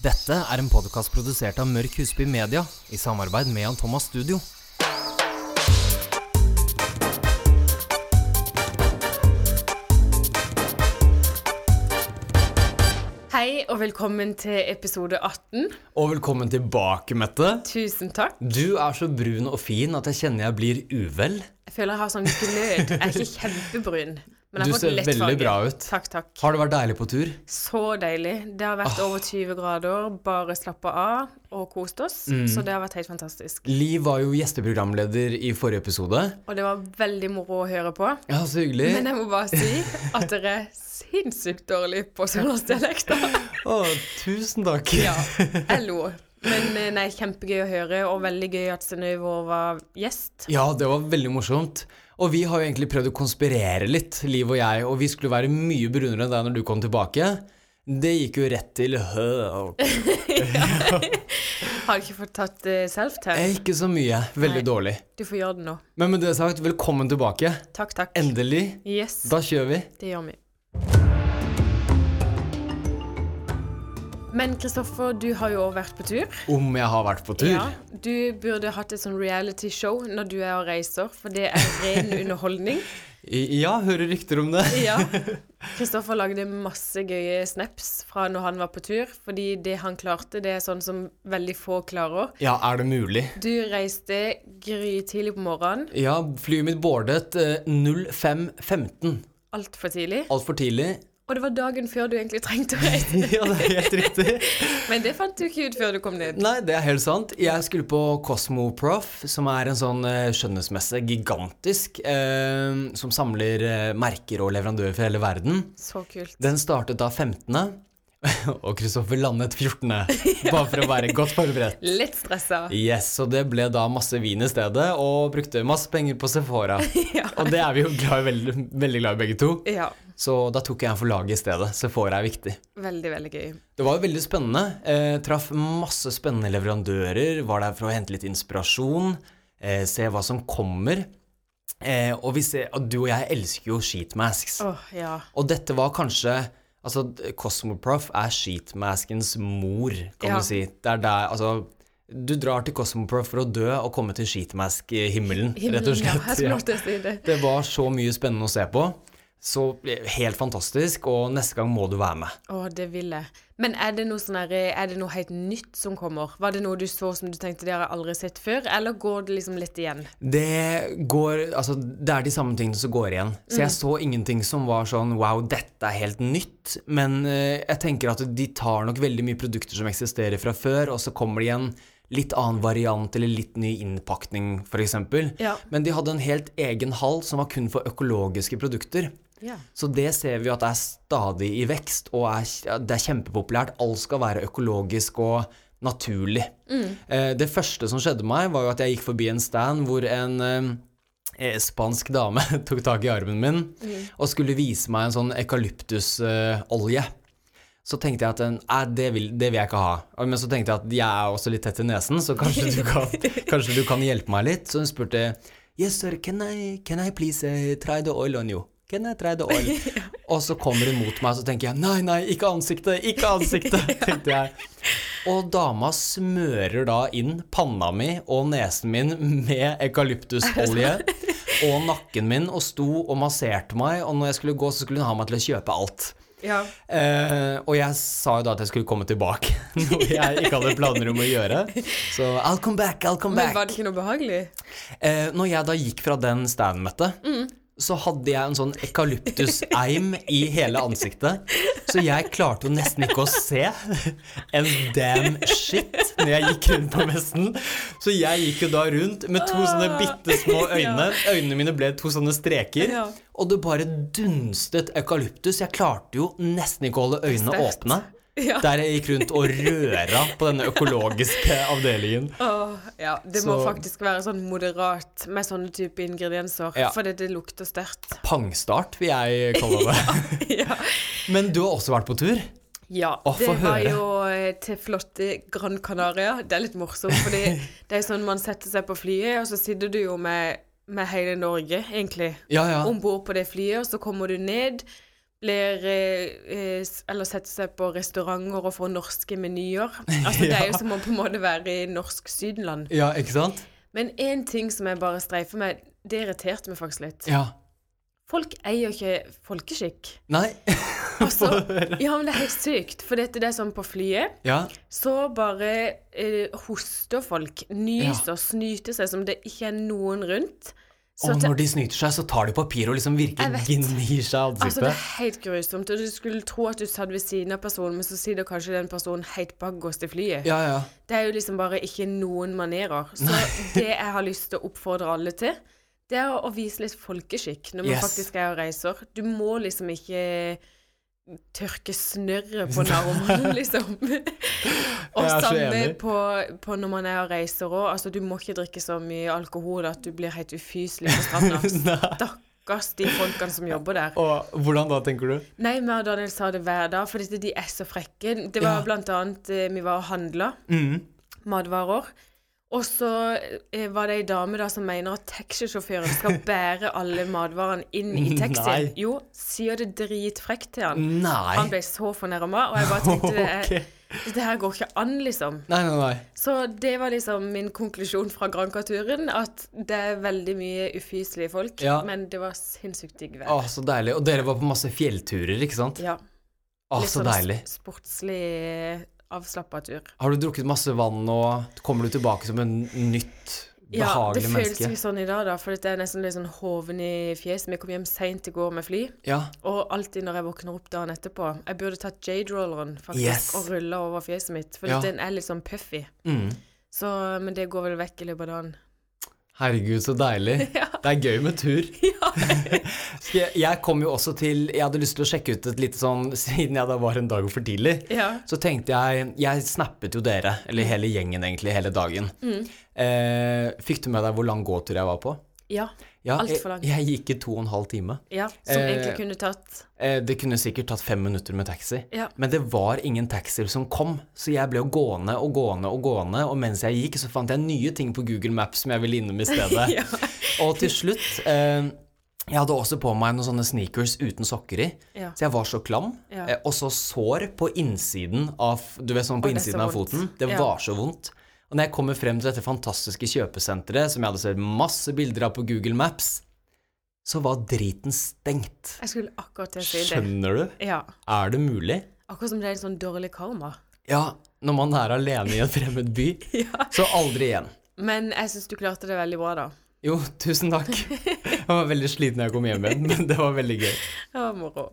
Dette er en podkast produsert av Mørk Husby Media i samarbeid med Jan Thomas Studio. Hei og velkommen til episode 18. Og velkommen tilbake, Mette. Tusen takk. Du er så brun og fin at jeg kjenner jeg blir uvel. Jeg føler jeg har sånn glød. Jeg er ikke kjempebrun. Du ser veldig farge. bra ut. Takk, takk. Har det vært deilig på tur? Så deilig. Det har vært over 20 grader, bare slappa av og kost oss. Så det har vært helt fantastisk. Liv var jo gjesteprogramleder i forrige episode. Og det var veldig moro å høre på. Ja, så hyggelig. Men jeg må bare si at dere er sinnssykt dårlig på sørlandsdialekter. Å, tusen takk. Ja, jeg lo. Men eh, nei, kjempegøy å høre, og veldig gøy at Synnøve var gjest. Ja, det var veldig morsomt. Og vi har jo egentlig prøvd å konspirere litt, Liv og jeg, og vi skulle være mye brunere enn deg når du kom tilbake. Det gikk jo rett til hø... Har ikke fått tatt uh, self-test. Eh, Ikke så mye. Veldig Nei. dårlig. Du får gjøre det nå. Men med det sagt, velkommen tilbake. Takk, takk. Endelig. Yes, Da kjører vi. det gjør vi. Men Kristoffer, du har jo også vært på tur. Om jeg har vært på tur. Ja, du burde hatt et sånn reality-show når du er og reiser, for det er ren underholdning. Ja, hører rykter om det. Ja. Kristoffer lagde masse gøye snaps fra når han var på tur, fordi det han klarte, det er sånn som veldig få klarer. Ja, er det mulig? Du reiste grytidlig på morgenen, Ja, flyet mitt boardet eh, 05.15. altfor tidlig, Altfor tidlig. Og det var dagen før du egentlig trengte å reise. ja, det er helt riktig. Men det fant du ikke ut før du kom ned. Nei, det er helt sant. Jeg skulle på Cosmoprof, som er en sånn eh, skjønnhetsmesse, gigantisk, eh, som samler eh, merker og leverandører fra hele verden. Så kult. Den startet da 15., og Kristoffer landet 14., bare for å være godt forberedt. Litt stressa. Yes, og det ble da masse vin i stedet, og brukte masse penger på Sephora. Ja. Og det er vi jo glad, veldig, veldig glad i begge to. Ja. Så da tok jeg en for laget i stedet. Så får jeg viktig. Veldig, veldig gøy. Det var jo veldig spennende. Eh, traff masse spennende leverandører. Var der for å hente litt inspirasjon. Eh, se hva som kommer. Eh, og, ser, og du og jeg elsker jo sheetmasks. Åh, ja. Og dette var kanskje Altså, Cosmoprof er sheetmaskens mor, kan Ja. du si. Det er der Altså du drar til Cosmoprof for å dø og komme til sheetmask-himmelen, rett og slett. jeg Ja. lov si det. Det var så mye spennende å se på. Så helt fantastisk, og neste gang må du være med. Å, det vil jeg. Men er det noe sånn her, er det noe helt nytt som kommer? Var det noe du så som du tenkte det har jeg aldri sett før, eller går det liksom litt igjen? Det går Altså, det er de samme tingene som går igjen. Så jeg så ingenting som var sånn wow, dette er helt nytt. Men eh, jeg tenker at de tar nok veldig mye produkter som eksisterer fra før, og så kommer det igjen litt annen variant eller litt ny innpakning, f.eks. Ja. Men de hadde en helt egen hall som var kun for økologiske produkter. Ja. Så det ser vi at er stadig i vekst, og er, det er kjempepopulært. Alt skal være økologisk og naturlig. Eh, det første som skjedde meg, var jo at jeg gikk forbi en stand hvor en eh, eh, spansk dame tok tak i armen min og skulle vise meg en sånn eukalyptusolje. Så tenkte jeg at eh, det, vil, det vil jeg ikke ha. Men så tenkte jeg at jeg er også litt tett i nesen, så kanskje du kan, kanskje du kan hjelpe meg litt. Så hun spurte Yes, sir, can I, can I please uh, try the oil on you? I try the? Og så kommer hun mot meg, og så tenker jeg nei, nei, ikke ansiktet, ikke ansiktet, tenkte jeg. Og dama smører da inn panna mi og nesen min med ekalyptusolje og nakken min og sto og masserte meg, og når jeg skulle gå, så skulle hun ha meg til å kjøpe alt. Ja. Eh, og jeg sa jo da at jeg skulle komme tilbake, noe jeg ikke hadde planer om å gjøre. Så I'll come back, I'll come back. Men var det ikke noe behagelig? Eh, når jeg da gikk fra den standmøtet, Mette, så hadde jeg en sånn eukalyptuseim i hele ansiktet. Så jeg klarte jo nesten ikke å se en damn shit når jeg gikk rundt på messen. Så jeg gikk jo da rundt med to sånne bitte små øyne. Øynene mine ble to sånne streker. Og det bare dunstet eukalyptus. Jeg klarte jo nesten ikke å holde øynene åpne. Ja. Der jeg gikk rundt og røra på denne økologiske avdelingen. Åh, ja, det må Så- faktisk være sånn moderat med sånne type ingredienser, Ja. fordi det, lukter sterkt. Pangstart, vil jeg kalle det. ja. ja. Men du har også vært på tur? Ja, Å, det var høre. jo eh, til flotte Gran Canaria. Det er litt morsomt, fordi det er sånn man setter seg på flyet, og så sitter du jo med, med hele Norge, egentlig, Ja, ja. om bord på det flyet, og så kommer du ned blir eh, eh, Eller setter seg på restauranter og får norske menyer. Altså, det er jo Ja. som å på en måte være i norsk Sydenland. Ja, ikke sant? Men én ting som jeg bare streifer med, det irriterte meg faktisk litt. Ja. Folk eier ikke folkeskikk. Nei. Altså, ja, men det er helt sykt. For dette det er sånn på flyet, Ja. så bare eh, hoster folk, nyser, snyter seg som det ikke er noen rundt. Så Og når de snyter seg, så tar de papir og liksom virkelig gnir seg i Altså, det er helt grusomt. Og du skulle tro at du satt ved siden av personen, men så sitter kanskje den personen helt bakerst i flyet. Ja, ja. Det er jo liksom bare ikke noen manerer. Så det jeg har lyst til å oppfordre alle til, det er å vise litt folkeskikk når man Yes. faktisk er og reiser. Du må liksom ikke tørke snørret på narmen, liksom. og samme på, på når man er og reiser òg. Altså, du må ikke drikke så mye alkohol at du blir helt ufyselig på stranda. Nei. Stakkars de folkene som jobber der. Og hvordan da, tenker du? Nei, vi og Daniel sa det hver dag, for de er så frekke. Det var Ja. blant annet eh, Vi var og handla Mm. matvarer. Og så eh, var det ei dame da som mener at taxisjåføren skal bære alle matvarene inn i taxien. Jo, sier det dritfrekt til han. Nei. Han ble så fornærma, og jeg bare tenkte det er, Ok. dette her går ikke an, liksom. Nei, nei, nei. Så det var liksom min konklusjon fra Granca-turen, at det er veldig mye ufyselige folk, Ja. men det var sinnssykt digg vær. Å, så deilig. Og dere var på masse fjellturer, ikke sant? Ja. Å, Litt så sånn deilig. sportslig avslappa tur. Har du drukket masse vann, og kommer du tilbake som en nytt, behagelig menneske. Ja, det føles menneske? sånn i dag, da, for det er nesten litt sånn hoven i fjeset. Vi kom hjem seint i går med fly, Ja. og alltid når jeg våkner opp dagen etterpå Jeg burde tatt jade-rolleren faktisk Yes. og rulla over fjeset mitt, for Ja. den er litt sånn puffy. Mm. Så, men det går vel vekk i løpet av dagen. Herregud, så deilig. Ja. Det er gøy med tur. Ja. Jeg, kom jo også til Jeg hadde lyst til å sjekke ut et lite sånn Siden jeg da var en dag for tidlig, ja. så tenkte jeg Jeg snappet jo dere, eller hele gjengen egentlig, hele dagen. Mm. Eh, fikk du med deg hvor lang gåtur jeg var på? Ja. Ja, Alt for lang. Jeg, jeg gikk i to og en halv time. ja. Som Eh, egentlig kunne tatt Eh, det kunne sikkert tatt fem minutter med taxi. Ja. Men det var ingen taxier som kom, så jeg ble jo gående og gående og gående. Og mens jeg gikk, så fant jeg nye ting på Google Maps som jeg ville innom i stedet. Ja. Og til slutt eh, Jeg hadde også på meg noen sånne sneakers uten sokker i. Ja. Så jeg var så klam. Ja. Eh, og så sår på innsiden av Du vet sånn på så innsiden av foten. Det Ja. var så vondt. Og når jeg kommer frem til dette fantastiske kjøpesenteret, som jeg hadde sett masse bilder av på Google Maps, så var driten stengt. Jeg skulle akkurat til å si det. Skjønner du? Ja. Er det mulig? Akkurat som det er en sånn dårlig karma. Ja, når man er alene i en fremmed by. Ja. Så aldri igjen. Men jeg syns du klarte det veldig bra, da. Jo, tusen takk. Jeg var veldig sliten da jeg kom hjem igjen, men det var veldig gøy. Det var moro.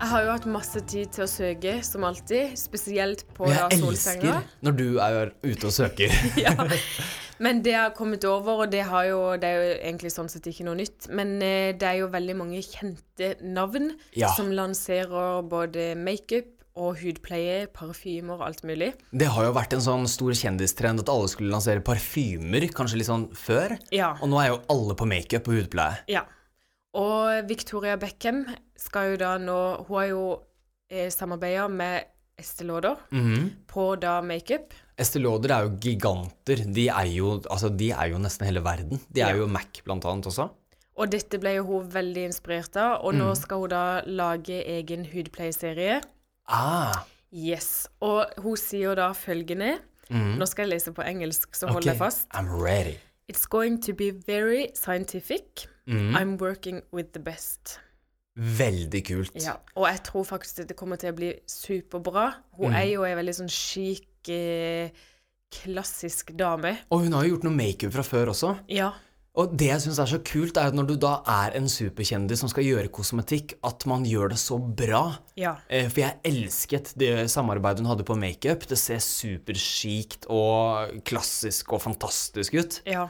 Jeg har jo hatt masse tid til å søke, som alltid. Spesielt på solsenga. jeg elsker når du er ute og søker. ja. Men det har kommet over, og det, har jo, det er jo egentlig sånn sett ikke noe nytt, men eh, det er jo veldig mange kjente navn Ja. som lanserer både makeup og hudpleie, parfymer og alt mulig. Det har jo vært en sånn stor kjendistrend at alle skulle lansere parfymer, kanskje litt sånn før. Ja. Og nå er jo alle på makeup og hudpleie. ja. Og Victoria Beckham skal jo da nå Hun har jo eh, samarbeida med Estée Lauder Mhm. på da makeup. Estée Lauder er jo giganter. De er jo, altså, de er jo nesten hele verden. De er Ja. jo Mac blant annet også. Og dette ble jo hun veldig inspirert av, og Mm. nå skal hun da lage egen hudpleieserie. Ah, Yes. Og hun sier da følgende Nå skal jeg lese på engelsk, så hold ok. deg fast. I'm ready. It's going to be very scientific. Mhm. I'm working with the best. Veldig kult. Ja. Og jeg tror faktisk det kommer til å bli superbra. Hun Mm. er jo ei veldig sånn chic, eh, klassisk dame. Og hun har jo gjort noe makeup fra før også. Ja. Og det jeg syns er så kult, er at når du da er en superkjendis som skal gjøre kosmetikk, at man gjør det så bra. Ja. Eh, For jeg elsket det samarbeidet hun hadde på makeup. Det ser superskikt og klassisk og fantastisk ut. ja.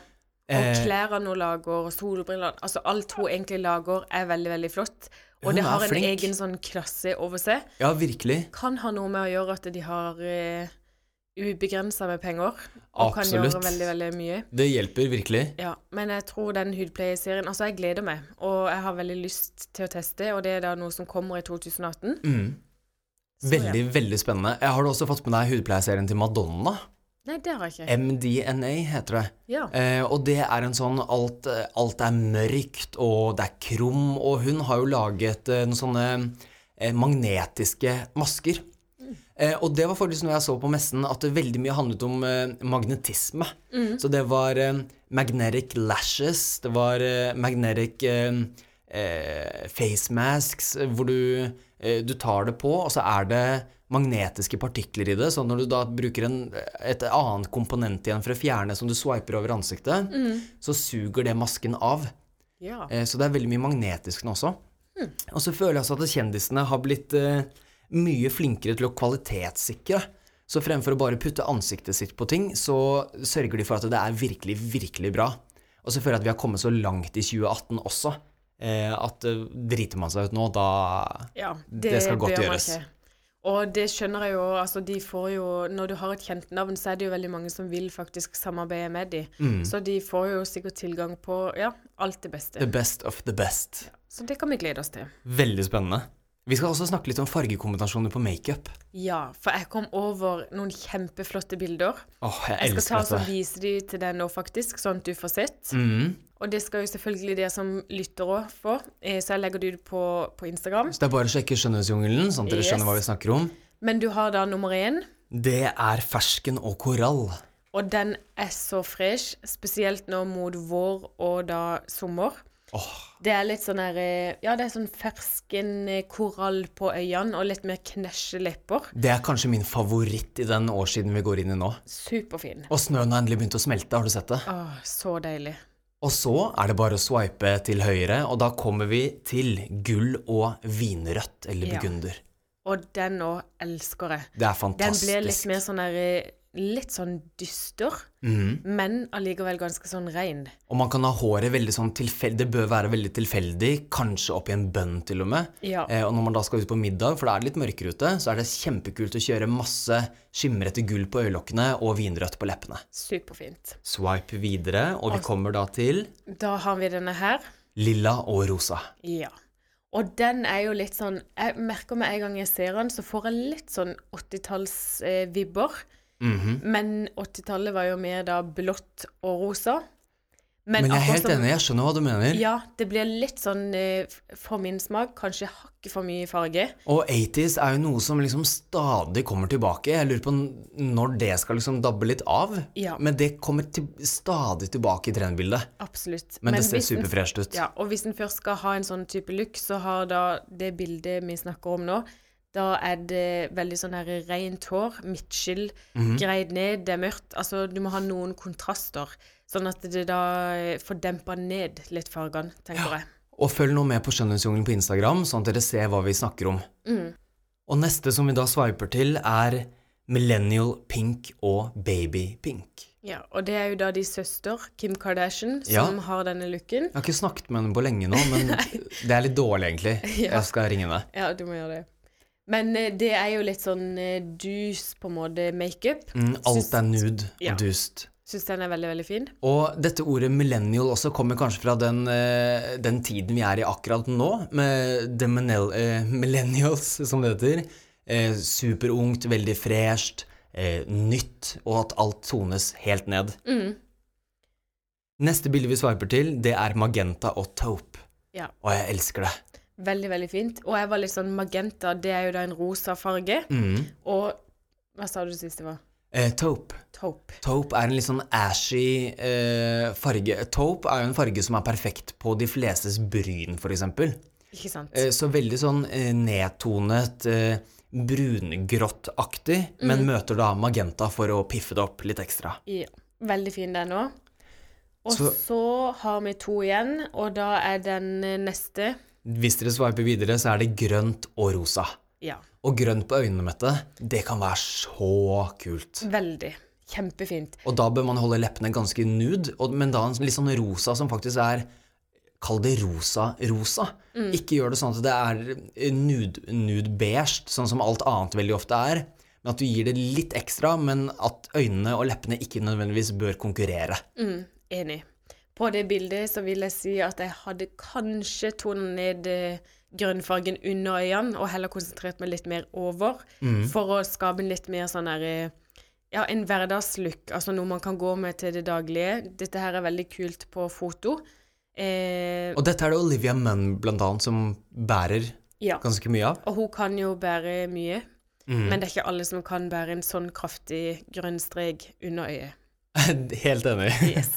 Og Eh, klærne hun lager, og solbrillene Altså alt hun egentlig lager, er veldig, veldig flott. Og Hun det har en flink. egen sånn klasse over seg. Ja, virkelig. Kan ha noe med å gjøre at de har eh, ubegrensa med penger. Og kan gjøre veldig, veldig mye. Det hjelper virkelig. Ja, men jeg tror den hudpleieserien Altså, jeg gleder meg, og jeg har veldig lyst til å teste, og det er da noe som kommer i 2018. Mm. Så, ja. Veldig, veldig spennende. Jeg har du også fått med deg hudpleieserien til Madonna? Nei, det har jeg ikke. MDNA heter det. Ja. Eh, og det er en sånn alt, eh, alt er mørkt, og det er krum, og hun har jo laget eh, noen sånne eh, magnetiske masker. Eh, og det var faktisk noe jeg så på messen, at det veldig mye handlet om eh, magnetisme. Så det var eh, magnetic lashes, det var eh, magnetic eh, eh, face masks, hvor du, du tar det på, og så er det magnetiske partikler i det, så når du da bruker en, et annet komponent igjen for å fjerne som du swiper over ansiktet, så suger det masken av. ja. Eh, Så det er veldig mye magnetisk nå også. Og så føler jeg også at kjendisene har blitt eh, mye flinkere til å kvalitetssikre. Så fremfor å bare putte ansiktet sitt på ting, så sørger de for at det er virkelig, virkelig bra. Og så føler jeg at vi har kommet så langt i 2018 også, eh, at eh, driter man seg ut nå, da Ja, Det skal godt gjøres. Og det skjønner jeg jo, altså de får jo Når du har et kjent navn, så er det jo veldig mange som vil faktisk samarbeide med de. Mm. Så de får jo sikkert tilgang på ja, alt det beste. The best of the best. Så det kan vi glede oss til. Veldig spennende. Vi skal også snakke litt om fargekombinasjoner på makeup. Ja, for jeg kom over noen kjempeflotte bilder. Åh, jeg Jeg skal ta og vise de til deg nå, faktisk, sånn at du får sett. Mm. Og det skal jo selvfølgelig dere som lytter òg få, eh, så jeg legger det ut på, på Instagram. Så det er bare å sjekke Skjønnhetsjungelen, sånn at dere Yes. skjønner hva vi snakker om. Men du har da nummer én. Det er fersken og korall. Og den er så fresh, spesielt nå mot vår og da sommer. Åh, Det er litt sånn her eh, Ja, det er sånn fersken eh, korall på øynene og litt mer knesje lepper. det er kanskje min favoritt i den årssiden vi går inn i nå. Superfin. Og snøen har endelig begynt å smelte, har du sett det? Åh, så deilig. Og så er det bare å swipe til høyre, og da kommer vi til gull og vinrødt, eller Ja. burgunder. Og den òg elsker jeg. Det er fantastisk. Den blir litt mer sånn her eh, Litt sånn dyster, mm. men allikevel ganske sånn rein. Og man kan ha håret veldig sånn tilfeldig, det bør være veldig tilfeldig, kanskje oppi en bønn til og med. Ja. Eh, og når man da skal ut på middag, for da er det litt mørkere ute, så er det kjempekult å kjøre masse skimrete gull på øyelokkene og vinrødt på leppene. Superfint. Swipe videre, og vi kommer da til Da har vi denne her. lilla og rosa. Ja. Og den er jo litt sånn Jeg merker med en gang jeg ser den, så får jeg litt sånn 80-tallsvibber. Mhm. Men 80-tallet var jo mer da blått og rosa. Men jeg er helt som- enig, jeg skjønner hva du mener. Ja, det blir litt sånn eh, for min smak, kanskje hakket for mye farge. Og 80s er jo noe som liksom stadig kommer tilbake. Jeg lurer på når det skal liksom dabbe litt av. Ja. Men det kommer til, stadig tilbake i trendbildet. Absolutt. Men, det ser superfresht ut. Ja, og hvis en først skal ha en sånn type look, så har da det bildet vi snakker om nå, da er det veldig sånn her rent hår, midtskill, Mhm. greid ned, det er mørkt. Altså, du må ha noen kontraster, sånn at det da får dempa ned litt fargene, tenker jeg. Og følg nå med på Skjønnhetsjungelen på Instagram, sånn at dere ser hva vi snakker om. Mm. Og neste som vi da swiper til, er Millennial Pink og Baby Pink. Ja, og det er jo da de søster, Kim Kardashian, Ja. som har denne looken. Jeg har ikke snakket med henne på lenge nå, men det er litt dårlig, egentlig. Ja. Jeg skal ringe henne. Ja, du må gjøre det. Men eh, det er jo litt sånn eh, dus, på en måte, makeup. Mm, alt er nude Ja. og dust. Syns den er veldig, veldig fin. Og dette ordet millennial også kommer kanskje fra den, eh, den tiden vi er i akkurat nå, med the millennial, millennials, som det heter. Eh, superungt, veldig fresht, eh, nytt, og at alt tones helt ned. Mm. Neste bilde vi sveiper til, det er magenta og taupe. Ja. Og jeg elsker det. Veldig, veldig fint. Og jeg var litt sånn magenta, det er jo da en rosa farge. Mm. Og hva sa du sist det var? Eh, taupe. Taupe. Taupe er en litt sånn ashy eh, farge. Taupe er jo en farge som er perfekt på de flestes bryn, eksempel. Ikke sant? Eh, Så veldig sånn eh, nedtonet, eh, mm. men møter da magenta for å piffe det opp litt ekstra. Ja. Veldig fin den òg. Og så, Så- har vi to igjen, og da er den eh, neste Hvis dere sveiper videre, så er det grønt og rosa. Ja. Og grønt på øynene, Mette, det kan være så kult. Veldig. Kjempefint. Og da bør man holde leppene ganske nude, men da en litt sånn rosa som faktisk er Kall det rosa-rosa. Ikke gjør det sånn at det er nude, nude sånn som alt annet veldig ofte er. Men at du gir det litt ekstra, men at øynene og leppene ikke nødvendigvis bør konkurrere. Mm, enig. På det bildet så vil jeg si at jeg hadde kanskje tonet ned eh, grønnfargen under øynene, og heller konsentrert meg litt mer over, for å skape en litt mer sånn her eh, ja, en hverdagslook, altså noe man kan gå med til det daglige. Dette her er veldig kult på foto. Eh, Og dette er det Olivia Munn blant annet som bærer ja. ganske mye av. Og hun kan jo bære mye, Mm. men det er ikke alle som kan bære en sånn kraftig grønn strek under øyet. Helt enig. Yes.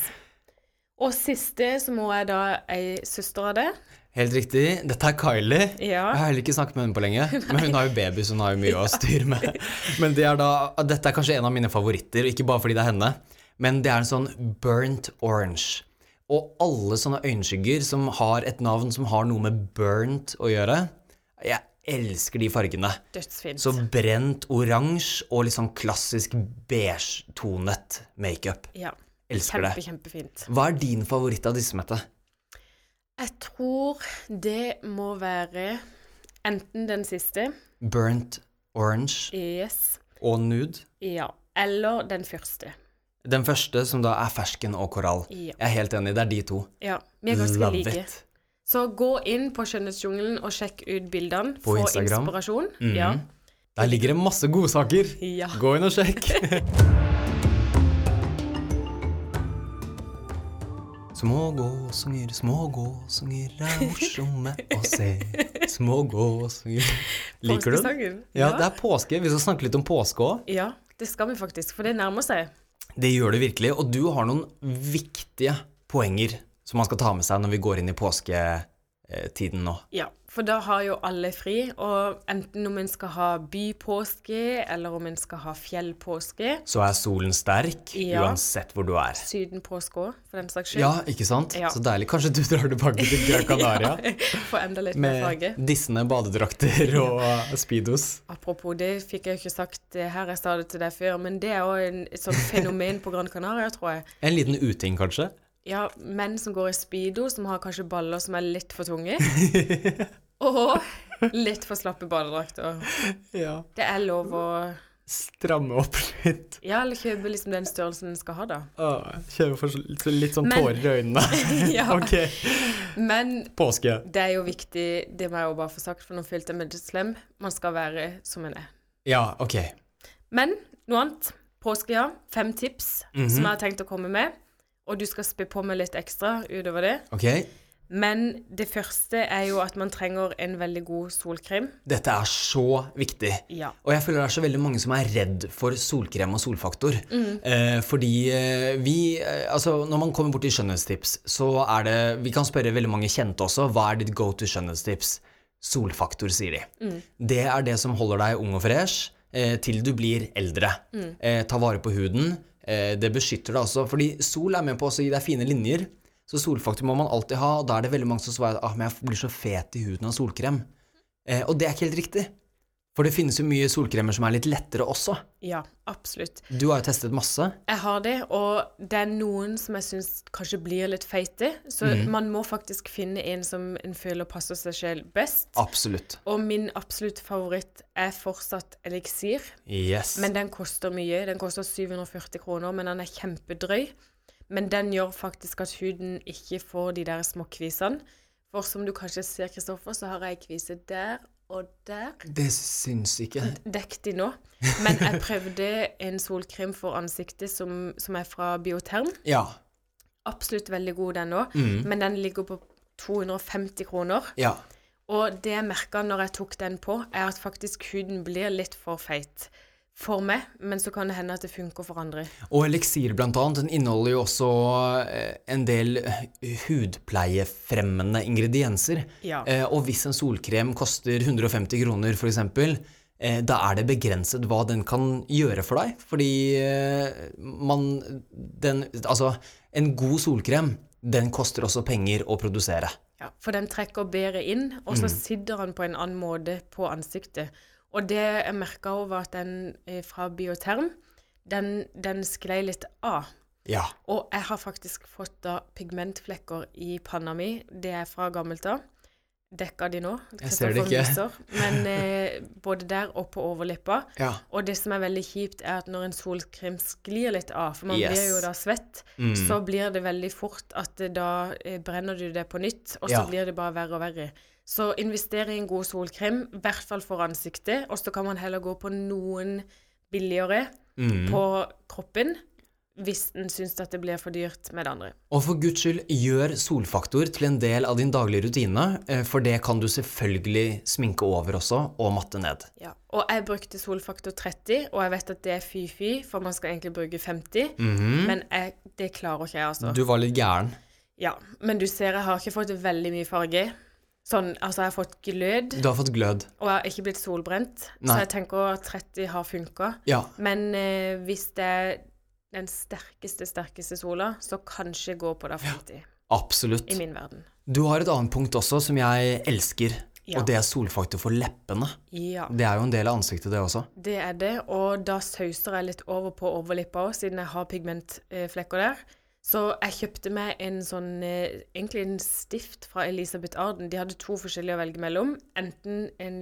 Og siste så må jeg da ei søster av det. Helt riktig. Dette er Kylie. Ja. Jeg har heller ikke snakket med henne på lenge, men hun har jo baby, så hun har jo mye å styre med. Men det er da, dette er kanskje en av mine favoritter, ikke bare fordi det er henne, men det er en sånn burnt orange. Og alle sånne øyenskygger som har et navn som har noe med burnt å gjøre, jeg elsker de fargene. Dødsfint. Så brent oransje og litt sånn klassisk beige-tonet makeup. ja. Elsker Kjempe, det. kjempefint. Hva er din favoritt av disse, Mette? Jeg tror det må være enten den siste, Burnt orange yes, og nude? ja, eller den første. Den første, som da er fersken og korall. Ja. Jeg er helt enig, det er de to. Ja, vi er ganske Love like. it. Så gå inn på Skjønnhetsjungelen og sjekk ut bildene. På Få Instagram. inspirasjon. Mm. Ja. Der ligger det masse godsaker. ja. Gå inn og sjekk. Små gåsunger, små gåsunger er morsomme å se. Små gåsunger Liker du den? Ja, det er påske. Vi skal snakke litt om påske òg. Ja, det skal vi faktisk, for det nærmer seg. Det gjør det virkelig. Og du har noen viktige poenger som man skal ta med seg når vi går inn i påsketiden nå. Ja, for da har jo alle fri, og enten om en skal ha bypåske, eller om en skal ha fjellpåske, Så er solen sterk Ja. uansett hvor du er. sydenpåske òg, for den saks skyld. Ja, ikke sant? Ja. Så deilig. Kanskje du drar tilbake til Gran Canaria ja, med med dissende badedrakter og speedos. Apropos det, fikk jeg jo ikke sagt her, jeg sa det til deg før, men det er jo et sånt fenomen på Gran Canaria, tror jeg. En liten uting, kanskje? Ja, menn som går i speedo, som har kanskje baller som er litt for tunge. Og litt for slappe badedrakter. Ja. Det er lov å Stramme opp litt. Ja, eller kjøpe liksom den størrelsen en skal ha, da. Åh, kjøpe for litt sånn Men- tårer i øynene. Ja. ok. Men Påske. det er jo viktig, det må jeg jo bare få sagt, for nå følte jeg meg litt slem. Man skal være som en er. Ja, ok. Men noe annet. Påske, ja. Fem tips Mhm. som jeg har tenkt å komme med. Og du skal spe på med litt ekstra utover det. Ok. Men det første er jo at man trenger en veldig god solkrem. Dette er så viktig. Ja. Og jeg føler det er så veldig mange som er redd for solkrem og solfaktor. Eh, fordi eh, vi eh, Altså, når man kommer bort til skjønnhetstips, så er det Vi kan spørre veldig mange kjente også. Hva er ditt go to skjønnhetstips? Solfaktor, sier de. Det er det som holder deg ung og fresh eh, til du blir eldre. Eh, ta vare på huden. Eh, det beskytter deg også, fordi sol er med på å gi deg fine linjer. Så solfaktor må man alltid ha, og da er det veldig mange som svarer at ah, men jeg blir så fet i huden av solkrem. Eh, og det er ikke helt riktig. For det finnes jo mye solkremer som er litt lettere også. Ja, absolutt. Du har jo testet masse. Jeg har det, og det er noen som jeg syns kanskje blir litt feite. Så man må faktisk finne en som en føler passer seg selv best. Absolutt. Og min absolutt favoritt er fortsatt eliksir. Yes. Men den koster mye. Den koster 740 kroner, men den er kjempedrøy. Men den gjør faktisk at huden ikke får de der små kvisene. For som du kanskje ser, Kristoffer, så har jeg kvise der og der. det syns ikke. Dekk de nå. Men jeg prøvde en solkrem for ansiktet som, som er fra Bioterm. Ja. Absolutt veldig god, den òg. Mm. Men den ligger på 250 kroner. Ja. Og det jeg merka når jeg tok den på, er at faktisk huden blir litt for feit. For meg, men så kan det hende at det funker for andre. Og eliksir blant annet, den inneholder jo også eh, en del eh, hudpleiefremmende ingredienser. Ja. Eh, og hvis en solkrem koster 150 kroner eh, da er det begrenset hva den kan gjøre for deg. Fordi man den, Altså, en god solkrem, den koster også penger å produsere. Ja, for den trekker bedre inn, og så sitter den på en annen måte på ansiktet. Og det jeg merka òg, var at den eh, fra Bioterm, den, den sklei litt av. Ja. Og jeg har faktisk fått da pigmentflekker i panna mi. Det er fra gammelt av. Dekka de nå? Jeg ser det ikke. myser. Men eh, både der og på overlippa. ja. Og det som er veldig kjipt, er at når en solkrem sklir litt av, for man Yes. blir jo da svett, Mm. så blir det veldig fort at da eh, brenner du det på nytt, og så Ja. blir det bare verre og verre. Så invester i en god solkrem, i hvert fall for ansiktet, og så kan man heller gå på noen billigere Mm. på kroppen hvis en syns at det blir for dyrt med det andre. Og for guds skyld, gjør solfaktor til en del av din daglige rutine, eh, for det kan du selvfølgelig sminke over også, og matte ned. Ja. Og jeg brukte solfaktor 30, og jeg vet at det er fy-fy, for man skal egentlig bruke 50. Men jeg, det klarer ikke jeg, altså. Du var litt gæren. Ja, Men du ser, jeg har ikke fått veldig mye farge. Sånn, altså, jeg har fått glød, Du har fått glød. og jeg har ikke blitt solbrent. Nei. Så jeg tenker at 30 har funka. Ja. Men eh, hvis det er den sterkeste, sterkeste sola, så kanskje gå på da 50. Absolutt. I min verden. Du har et annet punkt også som jeg elsker, Ja. og det er solfaktor for leppene. Ja, Det er jo en del av ansiktet, det også. det er det. Og da sauser jeg litt over på overlippa òg, siden jeg har pigmentflekker der. Så jeg kjøpte meg en sånn eh, Egentlig en stift fra Elisabeth Arden. De hadde to forskjellige å velge mellom. Enten en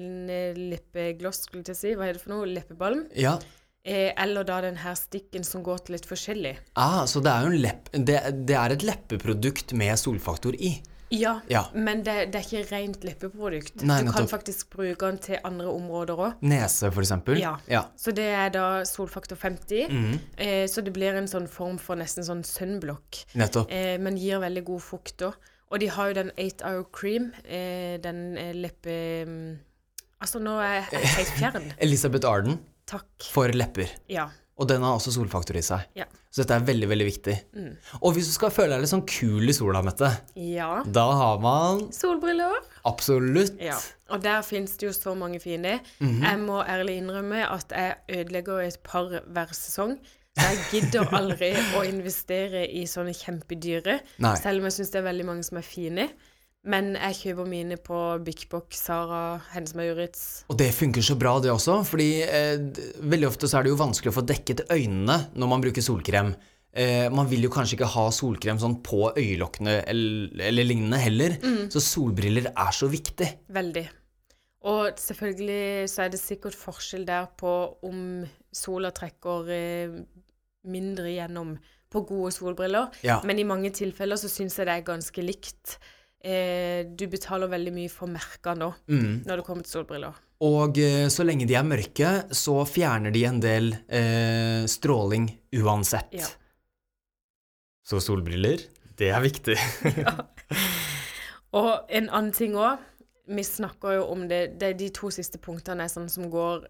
leppegloss, skulle jeg si. Hva er det for noe? Leppebalm. Ja. Eh, eller da den her stikken som går til litt forskjellig. Ah, så det er jo en lepp... Det, det er et leppeprodukt med solfaktor i. Ja, Ja. men det, det er ikke rent leppeprodukt. Nei, du kan faktisk bruke den til andre områder òg. Nese, eksempel. Ja. ja. Så det er da solfaktor 50. Mm. Eh, så det blir en sånn form for nesten sånn sunblock. Nettopp. Eh, men gir veldig god fukt òg. Og de har jo den 8 Hour Cream. Eh, den eh, leppe... mm, Altså, nå er jeg helt fjern. Elisabeth Arden Takk. for lepper. Ja. Og den har også solfaktor i seg. Ja. Så dette er veldig, veldig viktig. Mm. Og hvis du skal føle deg litt sånn kul i sola, Mette, ja. da har man Solbriller. absolutt Ja. Og der finnes det jo så mange fine. Mhm. Jeg må ærlig innrømme at jeg ødelegger et par hver sesong. Så jeg gidder aldri å investere i sånne kjempedyre, Nei. selv om jeg syns det er veldig mange som er fine. Men jeg kjøper mine på Big Box, Sara, Hennes Maurits. Og det funker så bra, det også, fordi eh, veldig ofte så er det jo vanskelig å få dekket øynene når man bruker solkrem. Eh, man vil jo kanskje ikke ha solkrem sånn på øyelokkene eller, eller lignende heller, så solbriller er så viktig. Veldig. Og selvfølgelig så er det sikkert forskjell der på om sola trekker eh, mindre gjennom på gode solbriller. Ja. Men i mange tilfeller så syns jeg det er ganske likt. Eh, du betaler veldig mye for merker nå Mm. når det kommer til solbriller. Og eh, så lenge de er mørke, så fjerner de en del eh, stråling uansett. Ja. Så solbriller, det er viktig. Og en annen ting òg. Vi snakker jo om det, det er de to siste punktene er sånn som går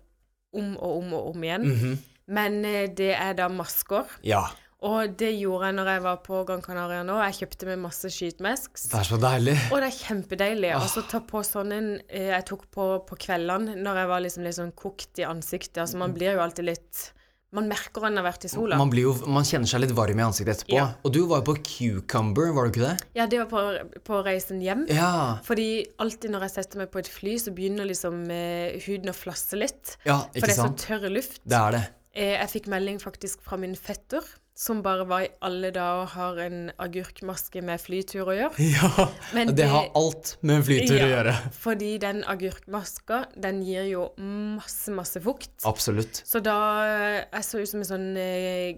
om og om og om igjen. Mhm. Men eh, det er da masker. Ja, Og det gjorde jeg når jeg var på Gran Canaria nå. Jeg kjøpte med masse skytmesk. det er så deilig. Og det er kjempedeilig. så ta på sånn en eh, jeg tok på på kveldene når jeg var liksom litt sånn kokt i ansiktet. Altså man blir jo alltid litt Man merker en har vært i sola. Man, blir jo, man kjenner seg litt varm i ansiktet etterpå. Ja. Og du var jo på Cucumber, var du ikke det? Ja, det var på, på reisen hjem. Ja. Fordi alltid når jeg setter meg på et fly, så begynner liksom eh, huden å flasse litt. ja, ikke sant? For det er så tørr luft. Det er det. Eh, jeg fikk melding faktisk fra min fetter, som bare var i alle dager har en agurkmaske med flytur å gjøre. Ja, Men det det- har alt med en flytur å gjøre. Fordi den agurkmaska, den gir jo masse, masse fukt. Absolutt. Så da Jeg så ut som en sånn eh,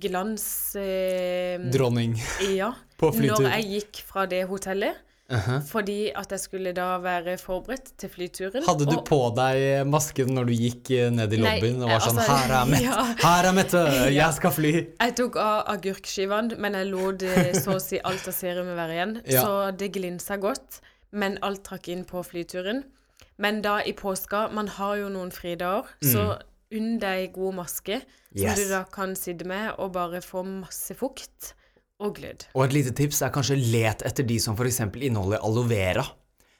glans eh, Dronning Ja. på flytur. Når jeg gikk fra det hotellet. Mhm. Fordi at jeg skulle da være forberedt til flyturen. Hadde du og- på deg masken når du gikk eh, ned i Nei, og var sånn altså, Her er Mette! ja. Her er Mette! Jeg skal fly! Jeg tok av agurkskivene, men jeg lot eh, så å si alt av serumet være igjen. Ja. Så det glinsa godt, men alt trakk inn på flyturen. Men da i påska Man har jo noen fridager, så unn deg god maske som Mm. Yes. du da kan sitte med og bare få masse fukt og glød. Og et lite tips er kanskje let etter de som f.eks. inneholder aloe vera.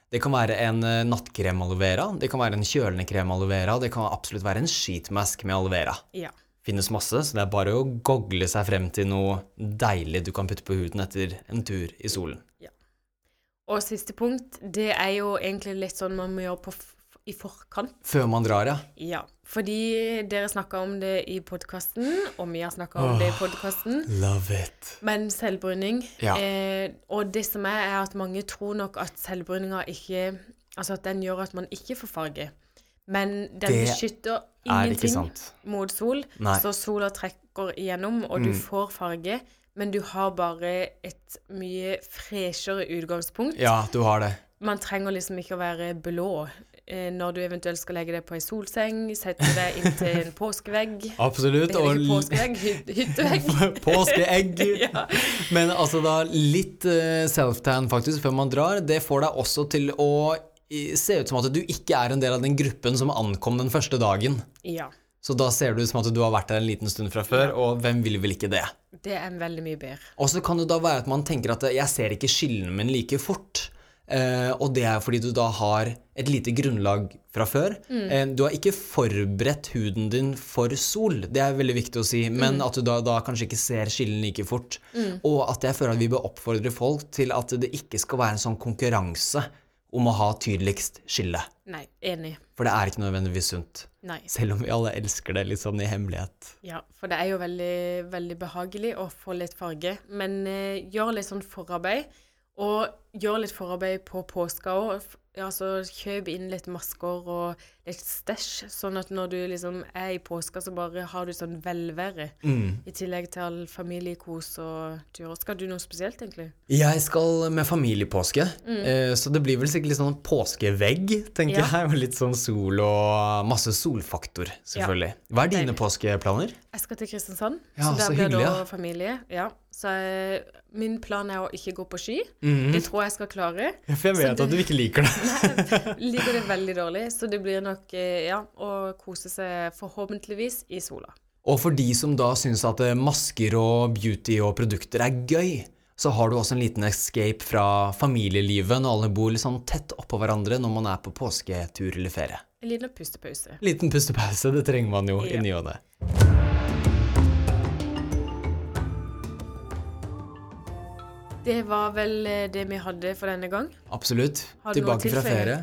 Det kan være en eh, nattkrem aloe vera, det kan være en kjølende krem aloe vera, det kan absolutt være en sheetmask med aloe vera. Ja. Finnes masse, så det er bare å gogle seg frem til noe deilig du kan putte på huden etter en tur i solen. Og siste punkt, det er jo egentlig litt sånn man må gjøre på i forkant. Før man drar, ja. Ja, fordi dere snakka om det i podkasten, og vi har snakka om det i podkasten. Love it. Men selvbruning Ja. eh, Og det som er, er at mange tror nok at selvbruninga ikke Altså at den gjør at man ikke får farge. Men den Det beskytter Er ingenting mot sol. Nei. Så sola trekker igjennom, og du Mm. får farge. Men du har bare et mye freshere utgangspunkt. Ja, du har det. Man trenger liksom ikke å være blå. Eh, når du eventuelt skal legge deg på ei solseng, sette deg inntil en påskevegg. Absolutt. Og påskevegg, hy- hyttevegg. Påskeegg. Ja. Men altså da litt eh, self-tan faktisk før man drar, det får deg også til å se ut som at du ikke er en del av den gruppen som ankom den første dagen. Ja. Så da ser du ut som at du har vært der en liten stund fra før, og hvem vil vel ikke det? Det er veldig mye bedre. Og så kan det da være at man tenker at jeg ser ikke skillene mine like fort. Eh, og det er fordi du da har et lite grunnlag fra før. Eh, du har ikke forberedt huden din for sol, det er veldig viktig å si, men at du da, da kanskje ikke ser skillene like fort. Og at jeg føler at vi bør oppfordre folk til at det ikke skal være en sånn konkurranse om å ha tydeligst skille. Nei, enig. For det er ikke nødvendigvis sunt. Nei. Selv om vi alle elsker det litt sånn i hemmelighet. Ja, for det er jo veldig, veldig behagelig å få litt farge. Men uh, gjør litt sånn forarbeid. Og gjør litt forarbeid på påska òg. Altså, kjøp inn litt masker og litt stæsj, sånn at når du liksom er i påska, så bare har du sånn velvære. I tillegg til all familiekos og turer. Skal du noe spesielt, egentlig? Jeg skal med familiepåske, eh, så det blir vel sikkert litt sånn påskevegg, tenker Ja. jeg. Og litt sånn sol og masse solfaktor, selvfølgelig. Hva er dine Deilig. påskeplaner? Jeg skal til Kristiansand, Ja, så der så blir det ja. familie. Ja, så jeg, min plan er å ikke gå på ski. Mm. Det tror jeg skal klare. For jeg vet at du ikke liker det. Liker det veldig dårlig, så det blir nok eh, ja, å kose seg forhåpentligvis i sola. Og for de som da syns at eh, masker og beauty og produkter er gøy, så har du også en liten escape fra familielivet når alle bor litt sånn tett oppå hverandre når man er på påsketur eller ferie. En liten pustepause. Liten pustepause, det trenger man jo i Ja. ny og ne. Det var vel eh, det vi hadde for denne gang. Absolutt. Tilbake fra ferie.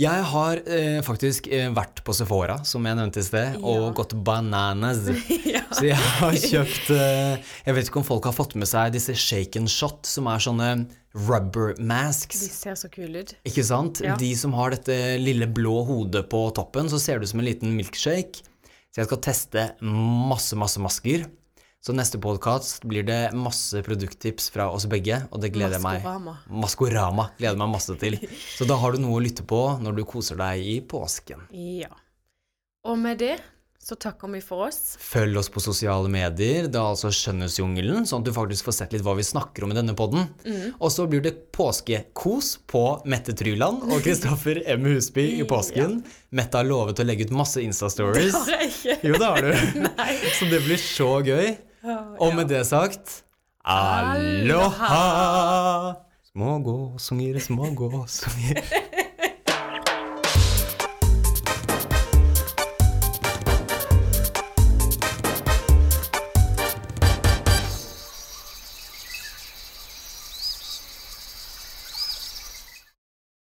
Jeg har eh, faktisk eh, vært på Sephora, som jeg nevnte i sted, og gått bananas. ja. Så jeg har kjøpt eh, Jeg vet ikke om folk har fått med seg disse shake and shot, som er sånne rubber masks. De ser så kule ut. Ikke sant? Ja. De som har dette lille blå hodet på toppen, så ser det ut som en liten milkshake. Så jeg skal teste masse, masse masker. Så neste podkast blir det masse produkttips fra oss begge, og det gleder jeg meg Maskorama. Gleder jeg meg masse til. Så da har du noe å lytte på når du koser deg i påsken. Ja. Og med det så takker vi for oss. Følg oss på sosiale medier, det er altså Skjønnhetsjungelen, sånn at du faktisk får sett litt hva vi snakker om i denne podden. Og så blir det påskekos på Mette Tryland og Kristoffer M. Husby i påsken. Mette har lovet å legge ut masse Insta-stories. Har jeg ikke. Jo, det har du. Så det blir så gøy. Og med det sagt Aloha! Små gåsunger, små gåsunger.